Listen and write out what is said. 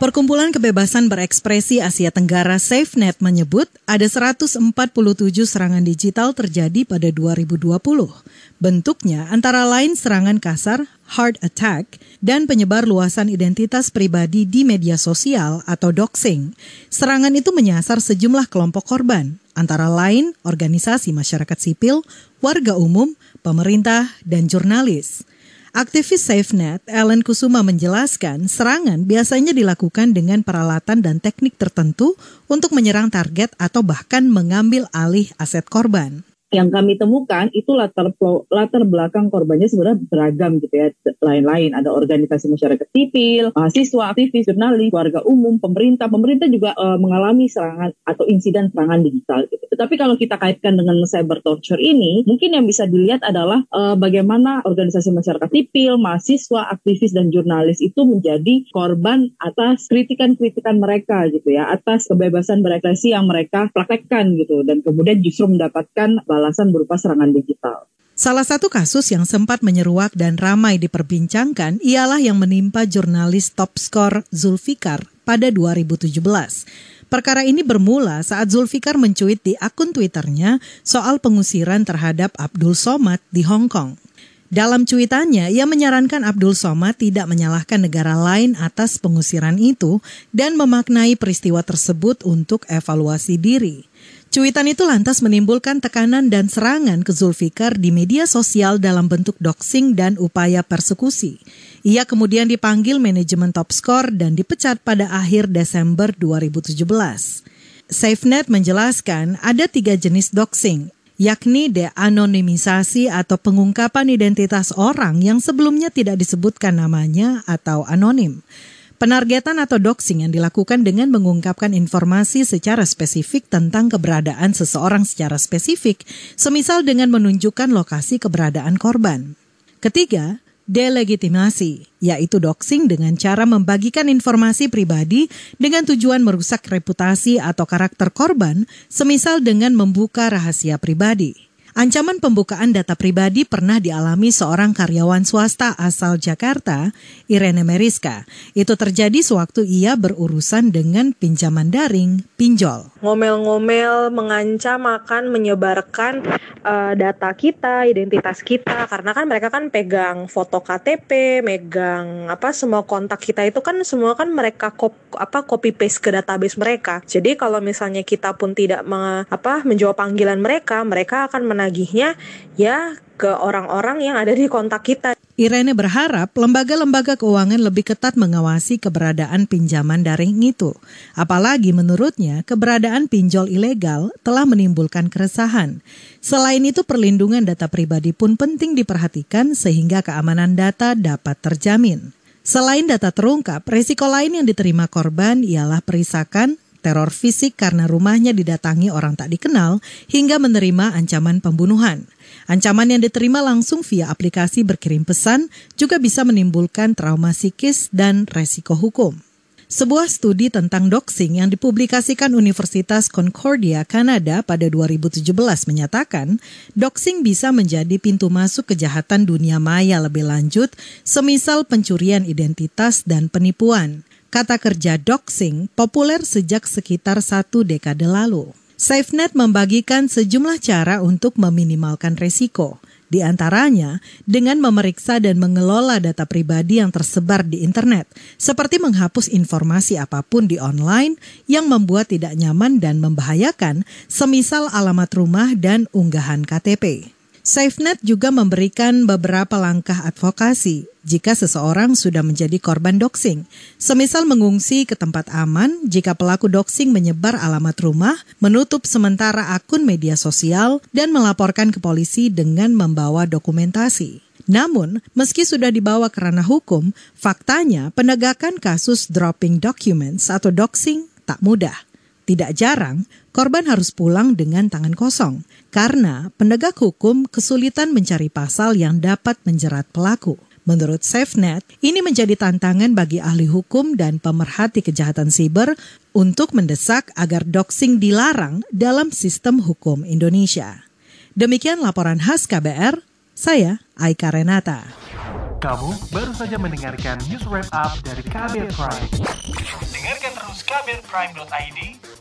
Perkumpulan Kebebasan Berekspresi Asia Tenggara SafeNet menyebut ada 147 serangan digital terjadi pada 2020. Bentuknya antara lain serangan kasar, hard attack, dan penyebar luasan identitas pribadi di media sosial atau doxing. Serangan itu menyasar sejumlah kelompok korban, antara lain organisasi masyarakat sipil, warga umum, pemerintah, dan jurnalis. Aktivis SafeNet, Ellen Kusuma menjelaskan serangan biasanya dilakukan dengan peralatan dan teknik tertentu untuk menyerang target atau bahkan mengambil alih aset korban yang kami temukan itu latar latar belakang korbannya sebenarnya beragam gitu ya lain-lain. Ada organisasi masyarakat sipil mahasiswa aktivis jurnalis warga umum pemerintah. Pemerintah juga uh, mengalami serangan atau insiden serangan digital gitu. Tetapi kalau kita kaitkan dengan cyber torture ini mungkin yang bisa dilihat adalah uh, bagaimana organisasi masyarakat sipil mahasiswa aktivis dan jurnalis itu menjadi korban atas kritikan-kritikan mereka gitu ya atas kebebasan berekspresi yang mereka praktekkan gitu. Dan kemudian justru mendapatkan balasan berupa serangan digital. Salah satu kasus yang sempat menyeruak dan ramai diperbincangkan ialah yang menimpa jurnalis top skor Zulfikar pada 2017. Perkara ini bermula saat Zulfikar mencuit di akun Twitternya soal pengusiran terhadap Abdul Somad di Hong Kong. Dalam cuitannya, ia menyarankan Abdul Somad tidak menyalahkan negara lain atas pengusiran itu dan memaknai peristiwa tersebut untuk evaluasi diri. Cuitan itu lantas menimbulkan tekanan dan serangan ke Zulfikar di media sosial dalam bentuk doxing dan upaya persekusi. Ia kemudian dipanggil manajemen top score dan dipecat pada akhir Desember 2017. SafeNet menjelaskan ada tiga jenis doxing, yakni de-anonimisasi atau pengungkapan identitas orang yang sebelumnya tidak disebutkan namanya atau anonim. Penargetan atau doxing yang dilakukan dengan mengungkapkan informasi secara spesifik tentang keberadaan seseorang secara spesifik, semisal dengan menunjukkan lokasi keberadaan korban. Ketiga, delegitimasi, yaitu doxing dengan cara membagikan informasi pribadi dengan tujuan merusak reputasi atau karakter korban, semisal dengan membuka rahasia pribadi. Ancaman pembukaan data pribadi pernah dialami seorang karyawan swasta asal Jakarta, Irene Meriska. Itu terjadi sewaktu ia berurusan dengan pinjaman daring, pinjol. Ngomel-ngomel, mengancam akan menyebarkan uh, data kita, identitas kita, karena kan mereka kan pegang foto KTP, megang apa semua kontak kita itu kan semua kan mereka kop, apa copy paste ke database mereka. Jadi kalau misalnya kita pun tidak me, apa menjawab panggilan mereka, mereka akan menang menagihnya ya ke orang-orang yang ada di kontak kita. Irene berharap lembaga-lembaga keuangan lebih ketat mengawasi keberadaan pinjaman daring itu. Apalagi menurutnya keberadaan pinjol ilegal telah menimbulkan keresahan. Selain itu perlindungan data pribadi pun penting diperhatikan sehingga keamanan data dapat terjamin. Selain data terungkap, risiko lain yang diterima korban ialah perisakan, teror fisik karena rumahnya didatangi orang tak dikenal, hingga menerima ancaman pembunuhan. Ancaman yang diterima langsung via aplikasi berkirim pesan juga bisa menimbulkan trauma psikis dan resiko hukum. Sebuah studi tentang doxing yang dipublikasikan Universitas Concordia, Kanada pada 2017 menyatakan, doxing bisa menjadi pintu masuk kejahatan dunia maya lebih lanjut, semisal pencurian identitas dan penipuan. Kata kerja doxing populer sejak sekitar satu dekade lalu. SafeNet membagikan sejumlah cara untuk meminimalkan resiko. Di antaranya dengan memeriksa dan mengelola data pribadi yang tersebar di internet, seperti menghapus informasi apa pun di online yang membuat tidak nyaman dan membahayakan, semisal alamat rumah dan unggahan KTP. SafeNet juga memberikan beberapa langkah advokasi jika seseorang sudah menjadi korban doxing. Semisal mengungsi ke tempat aman jika pelaku doxing menyebar alamat rumah, menutup sementara akun media sosial, dan melaporkan ke polisi dengan membawa dokumentasi. Namun, meski sudah dibawa ke ranah hukum, faktanya penegakan kasus dropping documents atau doxing tak mudah. Tidak jarang, korban harus pulang dengan tangan kosong karena penegak hukum kesulitan mencari pasal yang dapat menjerat pelaku. Menurut SafeNet, ini menjadi tantangan bagi ahli hukum dan pemerhati kejahatan siber untuk mendesak agar doxing dilarang dalam sistem hukum Indonesia. Demikian laporan khas KBR, Saya Aika Renata. Kamu baru saja mendengarkan news wrap up dari Kabel Prime. Dengarkan terus kabelprime.id,